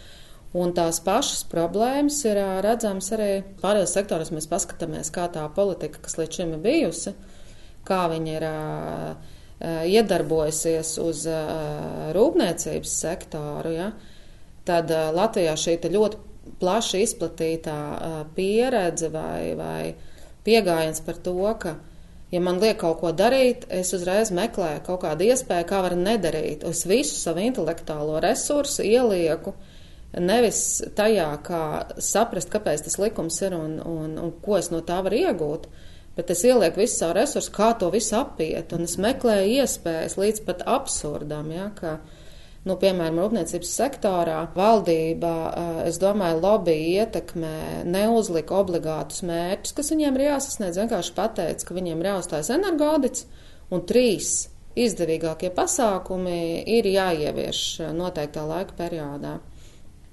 Un tās pašas problēmas ir redzamas arī pārējos sektoros. Mēs paskatāmies, kā tā politika, kas līdz šim ir bijusi, kā viņa ir iedarbojusies uz rūpniecības sektoru, ja, tad Latvijā šī ļoti plaši izplatītā pieredze vai, vai pieejams par to, ka, ja man liek kaut ko darīt, es uzreiz meklēju kaut kādu iespēju, kā var nedarīt. Es visu savu intelektuālo resursu ielieku nevis tajā, kā saprast, kāpēc tas likums ir un, un, un ko es no tā varu iegūt bet es ielieku visu savu resursu, kā to visu apiet, un es meklēju iespējas līdz pat absurdam, ja, ka, nu, piemēram, rūpniecības sektorā valdība, es domāju, lobby ietekmē neuzlika obligātus mērķus, kas viņiem ir jāsasniedz, vienkārši pateica, ka viņiem ir jāuzstājas energoaudits, un trīs izdevīgākie pasākumi ir jāievieš noteiktā laika periodā.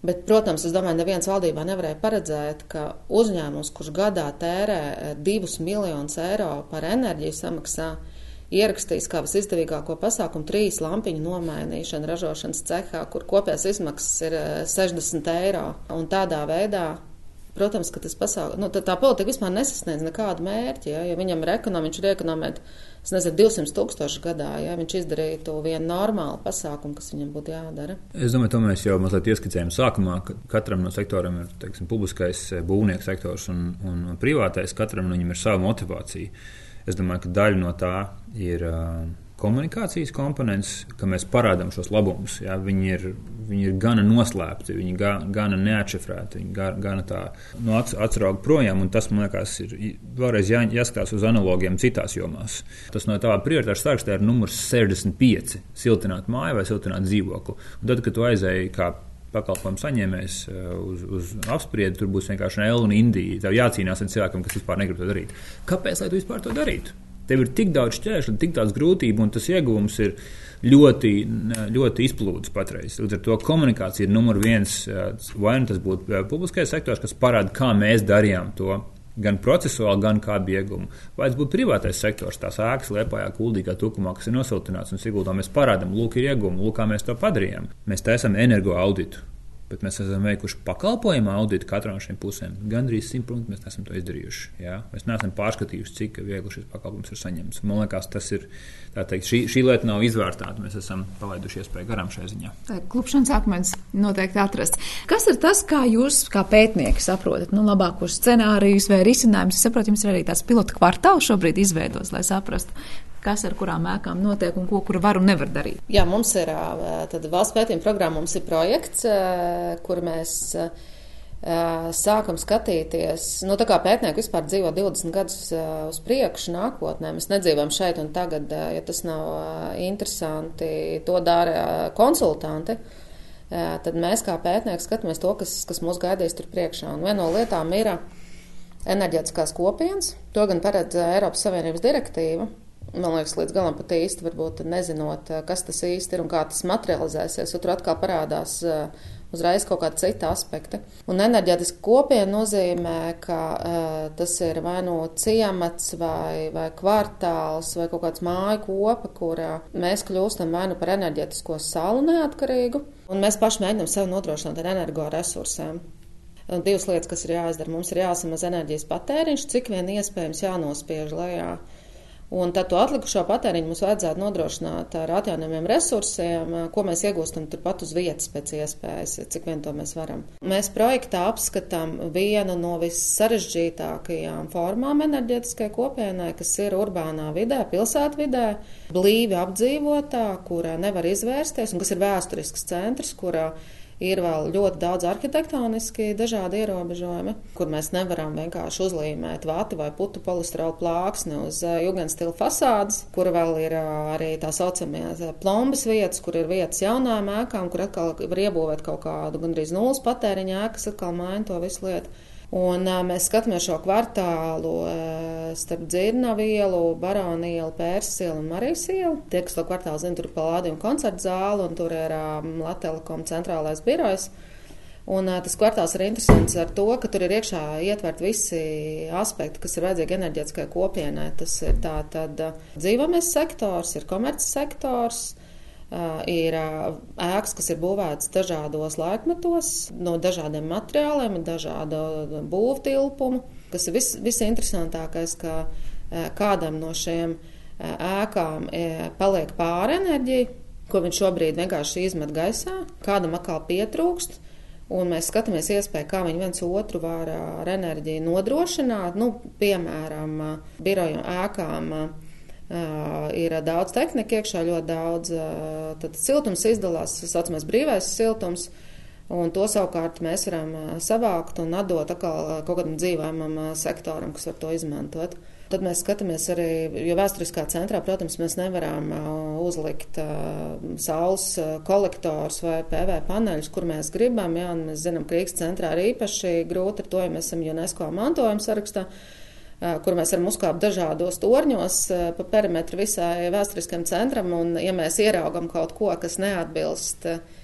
Bet, protams, es domāju, neviens valdībā nevarēja paredzēt, ka uzņēmums, kurš gadā tērē divus miljonus eiro par enerģiju samaksā, ierakstījis kā visizdevīgāko pasākumu trīs lampiņu nomainīšanu ražošanas cehā, kur kopējās izmaksas ir 60 eiro. Un tādā veidā Protams, ka tas pasākums, nu, tā, tā politika vispār nesasniedz nekādu mērķi, ja, ja viņam ir ekonomika, viņš ir ekonomēt, es nezinu, 200 tūkstoši gadā, ja viņš izdarītu vienu normālu pasākumu, kas viņam būtu jādara. Es domāju, to mēs jau mazliet ieskicējām sākumā, ka katram no sektoriem ir, teiksim, publiskais eh, būvnieks sektors un, un privātais, katram no viņiem ir sava motivācija. Es domāju, ka daļa no tā ir. Uh, komunikācijas komponents, ka mēs parādām šos labumus. Jā, viņi, ir, viņi ir gana noslēpti, viņi ga, gana neatšifrēti, viņi ga, gana tā no acu, atsrauga projām. Tas, man liekas, ir vēlreiz jā, jāskatās uz analogiem citās jomās. Tas no tā prioritāšu sarakstā ir numurs 65 - siltināt māju vai siltināt dzīvokli. Un tad, kad tu aizēji kā pakalpojumu saņēmējs uh, uz, uz apspriedi, tur būs vienkārši Nēla un Indija. Tev jācīnās ar cilvēkiem, kas vispār negrib to darīt. Kāpēc lai tu vispār to darītu? Tev ir tik daudz šķēršļu, tik daudz grūtību, un tas ieguvums ir ļoti, ļoti izplūdes patreiz. Līdz ar to komunikācija ir numur viens. Vai nu tas būtu publiskais sektors, kas parāda, kā mēs darījām to. Gan procesuāli, gan kā iegūmu. Vai tas būtu privātais sektors, tās ēkas, liepājā, kuldīgā tukumā, kas ir nosiltināts un sigultā mēs parādām, lūk, ir iegūmi, lūk, kā mēs to padarījām. Mēs taisām energo auditu bet mēs esam veikuši pakalpojumu auditu katrā no šīm pusēm. Gan arī simtprocentīgi mēs esam to izdarījuši. Jā? Mēs neesam pārskatījuši, cik viegli šis pakalpojums ir saņemts. Man liekas, tas ir teikt, šī, šī lieta nav izvērtāta. Mēs esam palaiduši iespēju garām šajā ziņā. Tā ir klupšanas akmens noteikti atrast. Kas ir tas, kā jūs, kā pētnieki, saprotat nu, labākos scenārijus vai risinājumus? Es saprotu, jums ir arī tāds pilotu kvartāls šobrīd izveidos, lai saprastu kas ar kurām ēkām notiek un ko kur var un nevar darīt. Jā, mums ir tad valsts pētījuma programma, mums ir projekts, kur mēs sākam skatīties, nu, tā kā pētnieki vispār dzīvo 20 gadus uz priekšu nākotnē. Mēs nedzīvojam šeit un tagad, ja tas nav interesanti, to dara konsultanti. Tad mēs kā pētnieki skatāmies to, kas, kas mūs gaidīs tur priekšā. Un viena no lietām ir enerģētiskās kopienas. To gan paredz Eiropas Savienības direktīva, man liekas, līdz galam pat īsti varbūt nezinot, eh, kas tas īsti ir un kā tas materializēsies. Tur atkal parādās eh, uzreiz kaut kāda cita aspekta. Un enerģētiski kopiena nozīmē, ka uh, tas ir vai no nu ciemats, vai, vai kvartāls, vai kaut kāds māju kopa, kurā mēs kļūstam vai nu par enerģētisko salu neatkarīgu, un mēs paši mēģinām sev nodrošināt ar energoresursiem. Un divas lietas, kas ir jāizdara, mums ir jāsamaz enerģijas patēriņš, cik vien iespējams jānospiež lejā. Un tad to atlikušo patēriņu mums vajadzētu nodrošināt ar atjaunojumiem resursiem, ko mēs iegūstam turpat uz vietas pēc iespējas, cik vien to mēs varam. Mēs projektā apskatām vienu no vissarežģītākajām formām enerģētiskai kopienai, kas ir urbānā vidē, pilsētvidē, blīvi apdzīvotā, kurā nevar izvērsties un kas ir vēsturisks centrs, kurā Ir vēl ļoti daudz arhitektoniski dažādi ierobežojumi, kur mēs nevaram vienkārši uzlīmēt vāti vai putu polistirola plāksni uz uh, jugendstila fasādes, kur vēl ir uh, arī tā saucamie uh, plombas vietas, kur ir vietas jaunām ēkām, kur atkal var iebūvēt kaut kādu gandrīz nulles patēriņa ēkas, atkal maina to visu lietu. Un mēs skatāmies šo kvartālu starp Dzirnavu ielu, Baronu ielu, Pērsis ielu un Marijas ielu. Tie, kas to kvartālu zina, tur ir palādījuma koncerta zāle un tur ir Latvijas centrālais birojs. Un tas kvartāls ir interesants ar to, ka tur ir iekšā ietvert visi aspekti, kas ir vajadzīgi enerģētiskai kopienai. Tas ir tā tad dzīvamies sektors, ir komerces sektors, ir ēkas, kas ir būvētas dažādos laikmetos, no dažādiem materiāliem, dažādu būvtilpumu, kas ir vis, visinteresantākais, ka kādam no šiem ēkām paliek pāri enerģija, ko viņš šobrīd vienkārši izmet gaisā, kādam atkal pietrūkst. Un mēs skatāmies iespēju, kā viņi viens otru var ar enerģiju nodrošināt. Nu, piemēram, biroju ēkām Uh, ir daudz tehnika iekšā, ļoti daudz uh, siltums izdalās, tas saucamais brīvais siltums. Un to savukārt mēs varam savākt un atdot atkal kaut kādam dzīvojamam sektoram, kas var to izmantot. Tad mēs skatāmies arī, jo vēsturiskā centrā, protams, mēs nevaram uzlikt saules kolektors vai PV paneļus, kur mēs gribam. Jā, mēs zinām, ka Rīgas centrā ir īpaši grūti ar to, ja mēs esam UNESCO mantojuma sarakstā kur mēs varam uzkāpt dažādos torņos pa perimetru visai vēsturiskam centram. Un, ja mēs ieraugam kaut ko, kas neatbilst Eh,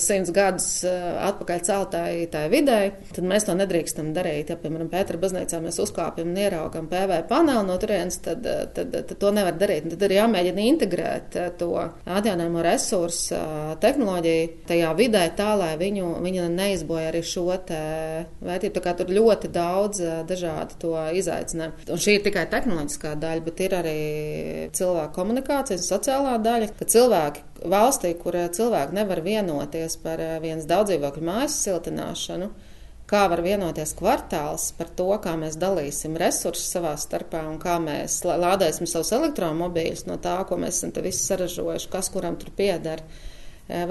simts gadus eh, atpakaļ celtai tai videi, tad mēs to nedrīkstam darīt. Ja, piemēram, Pētera baznīcā mēs uzkāpjam un ieraugam PV paneli no turienes, tad, eh, tad, tad to nevar darīt. Tad ir jāmēģina integrēt to atjaunojamo resursu tehnoloģiju tajā vidē tā, lai viņu, viņa neizboja arī šo vērtību. Tā kā tur ļoti daudz dažādu to izaicinājumu. Un šī ir tikai tehnoloģiskā daļa, bet ir arī cilvēku komunikācijas un sociālā daļa, ka cilvēki valstī, kur cilvēki nevar vienoties par eh, vienas daudzdzīvokļu mājas siltināšanu, kā var vienoties kvartāls par to, kā mēs dalīsim resursus savā starpā un kā mēs lādēsim savus elektromobīļus no tā, ko mēs esam te visi saražojuši, kas kuram tur pieder. Eh,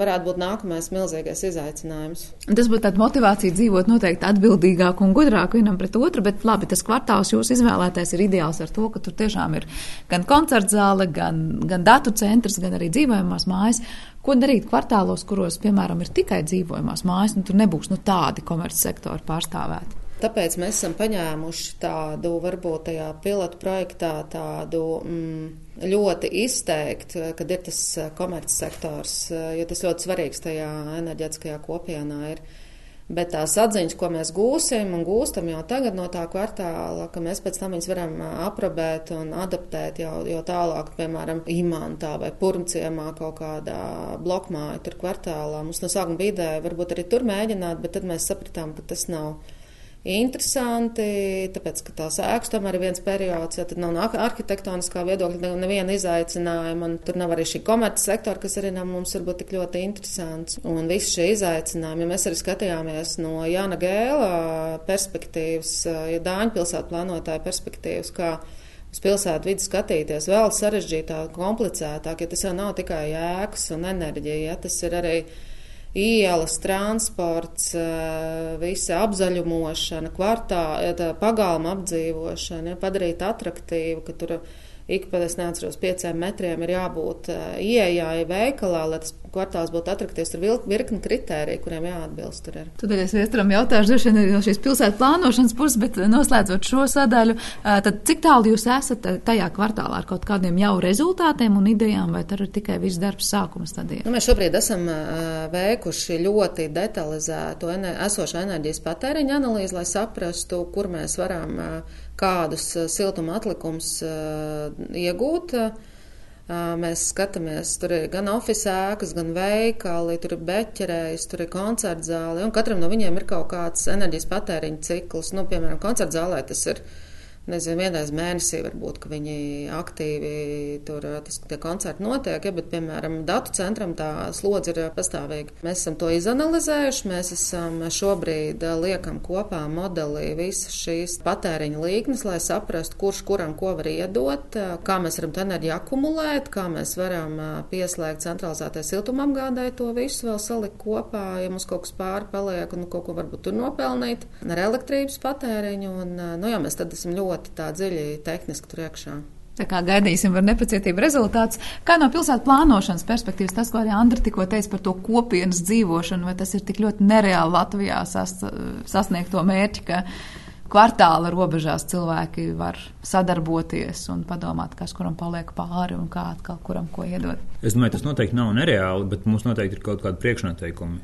varētu būt nākamais milzīgais izaicinājums. Tas būtu tāda motivācija dzīvot noteikti atbildīgāk un gudrāk vienam pret otru, bet labi, tas kvartāls jūs izvēlētais ir ideāls ar to, ka tur tiešām ir gan koncertzāle, gan, gan datu centrs, gan arī dzīvojamās mājas. Ko darīt kvartālos, kuros, piemēram, ir tikai dzīvojamās mājas, un tur nebūs nu, tādi komercsektori pārstāvēti? Tāpēc mēs esam paņēmuši tādu, varbūt tajā pilotu projektā, tādu mm, ļoti izteikti, kad ir tas eh, komercsektors, eh, jo tas ļoti svarīgs tajā enerģētiskajā kopienā ir. Bet tās atziņas, ko mēs gūsim un gūstam jau tagad no tā kvartāla, ka mēs pēc tam viņus varam eh, aprobēt un adaptēt jau, jau tālāk, piemēram, imantā vai purmciemā kaut kādā blokmāja tur kvartālā. Mums no sākuma bija ideja varbūt arī tur mēģināt, bet tad mēs sapratām, ka tas nav interesanti, tāpēc, ka tās ēkas tomēr ir viens periods, ja tad nav no arhitektoniskā viedokļa neviena izaicinājuma, un tur nav arī šī komerces sektora, kas arī nav mums varbūt tik ļoti interesants. Un visi šie izaicinājumi, ja mēs arī skatījāmies no Jāna Gēla perspektīvas, ja Dāņu pilsētu plānotāja perspektīvas, kā uz pilsētu vidi skatīties vēl sarežģītāk, komplicētāk, ja tas jau nav tikai ēkas un enerģija, ja tas ir arī ielas, transports, eh, visa apzaļumošana, kvartā, pagalma apdzīvošana, padarīt atraktīvu, ka tur ik pa, es neatceros, pieciem metriem ir jābūt uh, ieejai veikalā, lai tas kvartāls būtu attraktīvs. Tur ir virkni kritēriju, kuriem jāatbilst. Tur ir. Tad es vēsturam jautāšu droši vien no šīs pilsētas plānošanas puses, bet noslēdzot šo sadaļu, uh, tad cik tālu jūs esat tajā kvartālā ar kaut kādiem jau rezultātiem un idejām, vai tur ir tikai viss darbs sākuma stadijā? Nu, mēs šobrīd esam uh, veikuši ļoti detalizētu esošo enerģijas patēriņa analīzi, lai saprastu, kur mēs varam uh, kādus eh, siltuma atlikumus eh, iegūt. Eh, mēs skatāmies, tur ir gan oficiālā ēkas, gan veikali, tur ir beķerējs, tur ir koncerta zāle. Katram no viņiem ir kaut kāds enerģijas patēriņa cikls. Nu, piemēram, koncerta zālē tas ir nezinu, vienreiz mēnesī varbūt, ka viņi aktīvi tur tas, tie koncerti notiek, ja, bet, piemēram, datu centram tā slodze ir pastāvīga. Mēs esam to izanalizējuši, mēs esam šobrīd liekam kopā modelī visas šīs patēriņa līknes, lai saprastu, kurš kuram ko var iedot, kā mēs varam enerģiju akumulēt, kā mēs varam pieslēgt centralizētai siltumapgādai to visu vēl salikt kopā, ja mums kaut kas pāri paliek un nu, kaut ko varbūt tur nopelnīt ar elektrības patēriņu. Un, nu, jā, mēs tad esam ļoti ļoti tā dziļi tehniski tur iekšā. Tā kā gaidīsim ar nepacietību rezultātus. Kā no pilsētas plānošanas perspektīvas, tas, ko arī Andra tikko teica par to kopienas dzīvošanu, vai tas ir tik ļoti nereāli Latvijā sas, sasniegt to mērķi, ka kvartāla robežās cilvēki var sadarboties un padomāt, kas kuram paliek pāri un kā atkal kuram ko iedot. Es domāju, tas noteikti nav nereāli, bet mums noteikti ir kaut kādi priekšnoteikumi.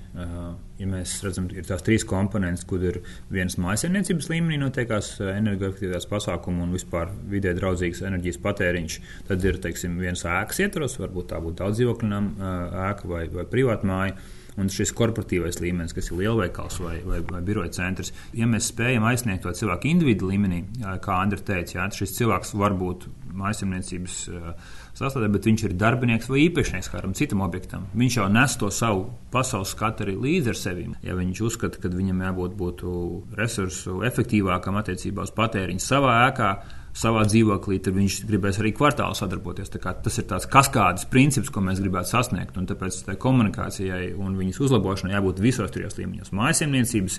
Ja mēs redzam, ir tās trīs komponentes, kur ir vienas mājasemniecības līmenī notiekās energoefektivitātes pasākumu un vispār vidē draudzīgs enerģijas patēriņš, tad ir, teiksim, viens ēkas ietvaros, varbūt tā būtu daudz dzīvokļu ēka vai, vai privāta māja un šis korporatīvais līmenis, kas ir lielveikals vai, vai, vai biroja centrs. Ja mēs spējam aizsniegt to cilvēku individu līmenī, kā Andra teica, jā, šis cilvēks var būt mājasemniecības sastāvdaļa, bet viņš ir darbinieks vai īpašnieks kādam citam objektam. Viņš jau nes to savu pasaules skatu arī līdzi ar sevi. Ja viņš uzskata, ka viņam jābūt resursu efektīvākam attiecībā uz patēriņu savā ēkā, savā dzīvoklī, tad viņš gribēs arī kvartālu sadarboties. Tas ir tāds kaskādas princips, ko mēs gribētu sasniegt. Tāpēc tai komunikācijai un viņas uzlabošanai jābūt visos trijos līmeņos - mājasemniecības,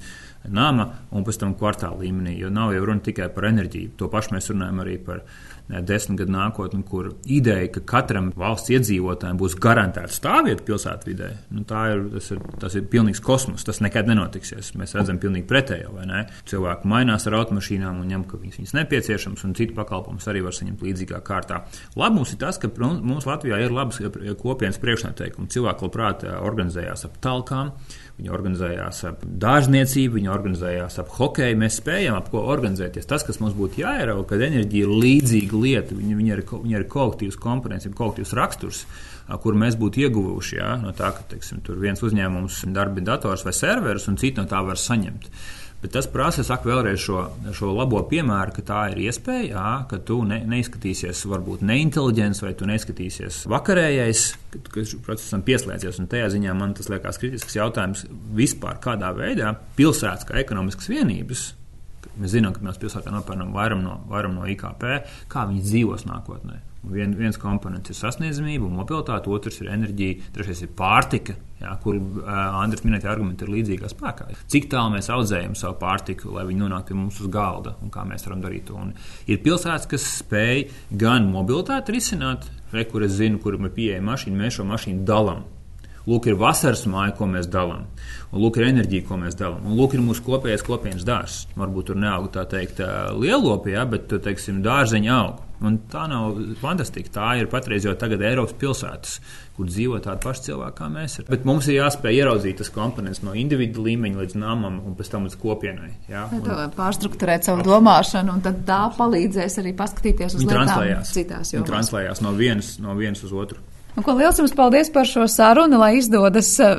nama un pēc tam kvartāla līmenī. Jo nav jau runa tikai par enerģiju. To pašu mēs runājam arī par desmit gadu nākotni, kur ideja, ka katram valsts iedzīvotājam būs garantēta stāvvieta pilsētvidē, nu, ir, tas ir, tas ir pilnīgs kosmos. Tas nekad nenotiksies. Mēs redzam pilnīgi pretējo, vai ne? Cilvēki mainās ar automašīnām un ņem, ka viņas, viņas nepieciešams, un citu pakalpojumus arī var saņemt līdzīgā kārtā. Labums ir tas, ka mums Latvijā ir labs kopienas priekšnoteikumi. Cilvēki labprāt organizējās ap talkām. Viņi organizējās ap dārzniecību, viņi organizējās ap hokeju. Mēs spējam ap ko organizēties. Tas, kas mums būtu jāierauga, kad enerģija ir līdzīga lieta, viņa, viņa, ir, viņa ir kolektīvs komponents, kolektīvs raksturs, kur mēs būtu ieguvuši jā, no tā, ka teiksim, viens uzņēmums darbi dators vai serverus, un citi no tā var saņemt. Bet tas prasa, es saku vēlreiz šo, šo labo piemēru, ka tā ir iespēja, jā, ka tu ne, neizskatīsies varbūt neinteliģents vai tu neizskatīsies vakarējais, kad procesam pieslēdzies. Un tajā ziņā man tas liekas kritisks jautājums vispār kādā veidā pilsētas kā ekonomiskas vienības. Mēs zinām, ka mēs pilsētā nopērnam vairāk no, vairam no IKP, kā viņi dzīvos nākotnē. Vien, viens komponents ir sasniedzamība, mobilitāte, otrs ir enerģija, trešais ir pārtika, jā, kur uh, Andris minētie argumenti ir līdzīgā spēkā. Cik tālu mēs audzējam savu pārtiku, lai viņi nonāktu pie mums uz galda, un kā mēs varam darīt to. Un ir pilsētas, kas spēj gan mobilitāti risināt, re, kur es zinu, kur ir pieejama mašīna, mēs šo mašīnu dalām. Lūk, ir vasaras māja, ko mēs dalām. Un lūk, ir enerģija, ko mēs dalām. Un lūk, ir mūsu kopējais kopienas dārzs. Varbūt tur neaug tā teikt lielopi, ja, bet, teiksim, dārzeņi aug. Un tā nav fantastika. Tā ir patreiz jau tagad Eiropas pilsētas, kur dzīvo tādi paši cilvēki kā mēs. Ir. Bet mums ir jāspēj ieraudzīt tas komponents no individu līmeņa līdz namam un pēc tam līdz kopienai. Jā, un, pārstruktūrēt savu domāšanu, un tad tā palīdzēs arī paskatīties uz lietām citās jomās. Translējās no vienas, no vienas uz otru. Un, ko liels jums paldies par šo sarunu, lai izdodas eh,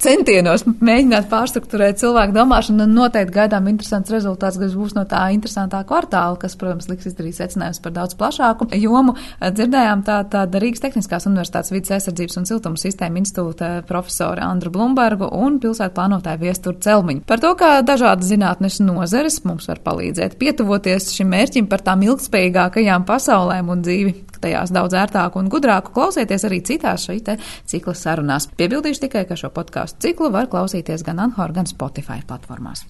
centienos mēģināt pārstruktūrēt cilvēku domāšanu. Un noteikti gaidām interesants rezultāts, kas būs no tā interesantā kvartāla, kas, protams, liks izdarīt secinājumus par daudz plašāku jomu. Dzirdējām tā, tāda Rīgas Tehniskās Universitātes vidas aizsardzības un siltuma sistēma institūta profesora Andra Blumbergu un pilsētu plānotāja viesturu Celmiņu. Par to, kā dažādas zinātnes nozeres mums var palīdzēt pietuvoties šim mērķim par tām ilgspējīgākajām pasaulēm un dzīvi tajās daudz ērtāku un gudrāku, klausieties arī citās šī cikla sarunās. Piebildīšu tikai, ka šo podkāstu ciklu var klausīties gan Anhor, gan Spotify platformās.